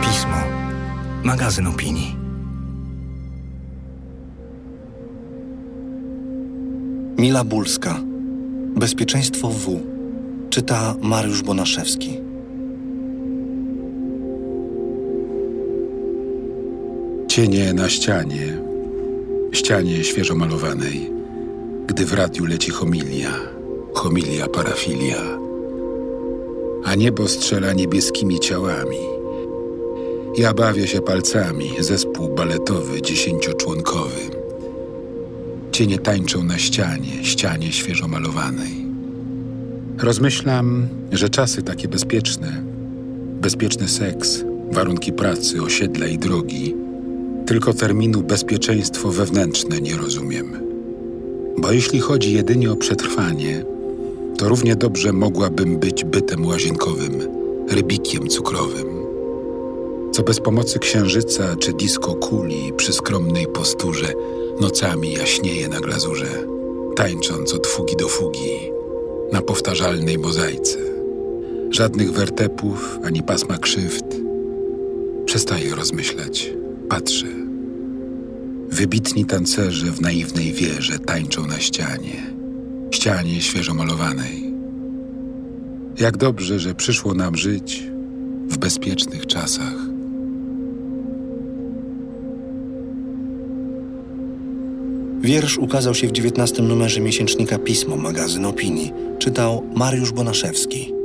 Pismo. Magazyn opinii. Mila Bulska. Bezpieczeństwo W. Czyta Mariusz Bonaszewski. Cienie na ścianie, ścianie świeżo malowanej, gdy w radiu leci homilia, homilia parafilia, a niebo strzela niebieskimi ciałami. Ja bawię się palcami, zespół baletowy dziesięcioczłonkowy. Cienie tańczą na ścianie, ścianie świeżo malowanej. Rozmyślam, że czasy takie bezpieczne, bezpieczny seks, warunki pracy, osiedla i drogi, tylko terminu bezpieczeństwo wewnętrzne nie rozumiem. Bo jeśli chodzi jedynie o przetrwanie, to równie dobrze mogłabym być bytem łazienkowym, rybikiem cukrowym, co bez pomocy księżyca czy disco kuli przy skromnej posturze nocami jaśnieje na glazurze, tańcząc od fugi do fugi na powtarzalnej mozaice. Żadnych wertepów ani pasma krzywd. Przestaję rozmyślać, patrzę. Wybitni tancerze w naiwnej wierze tańczą na ścianie, ścianie świeżo malowanej. Jak dobrze, że przyszło nam żyć w bezpiecznych czasach. Wiersz ukazał się w 19 numerze miesięcznika Pismo, magazyn opinii. Czytał Mariusz Bonaszewski.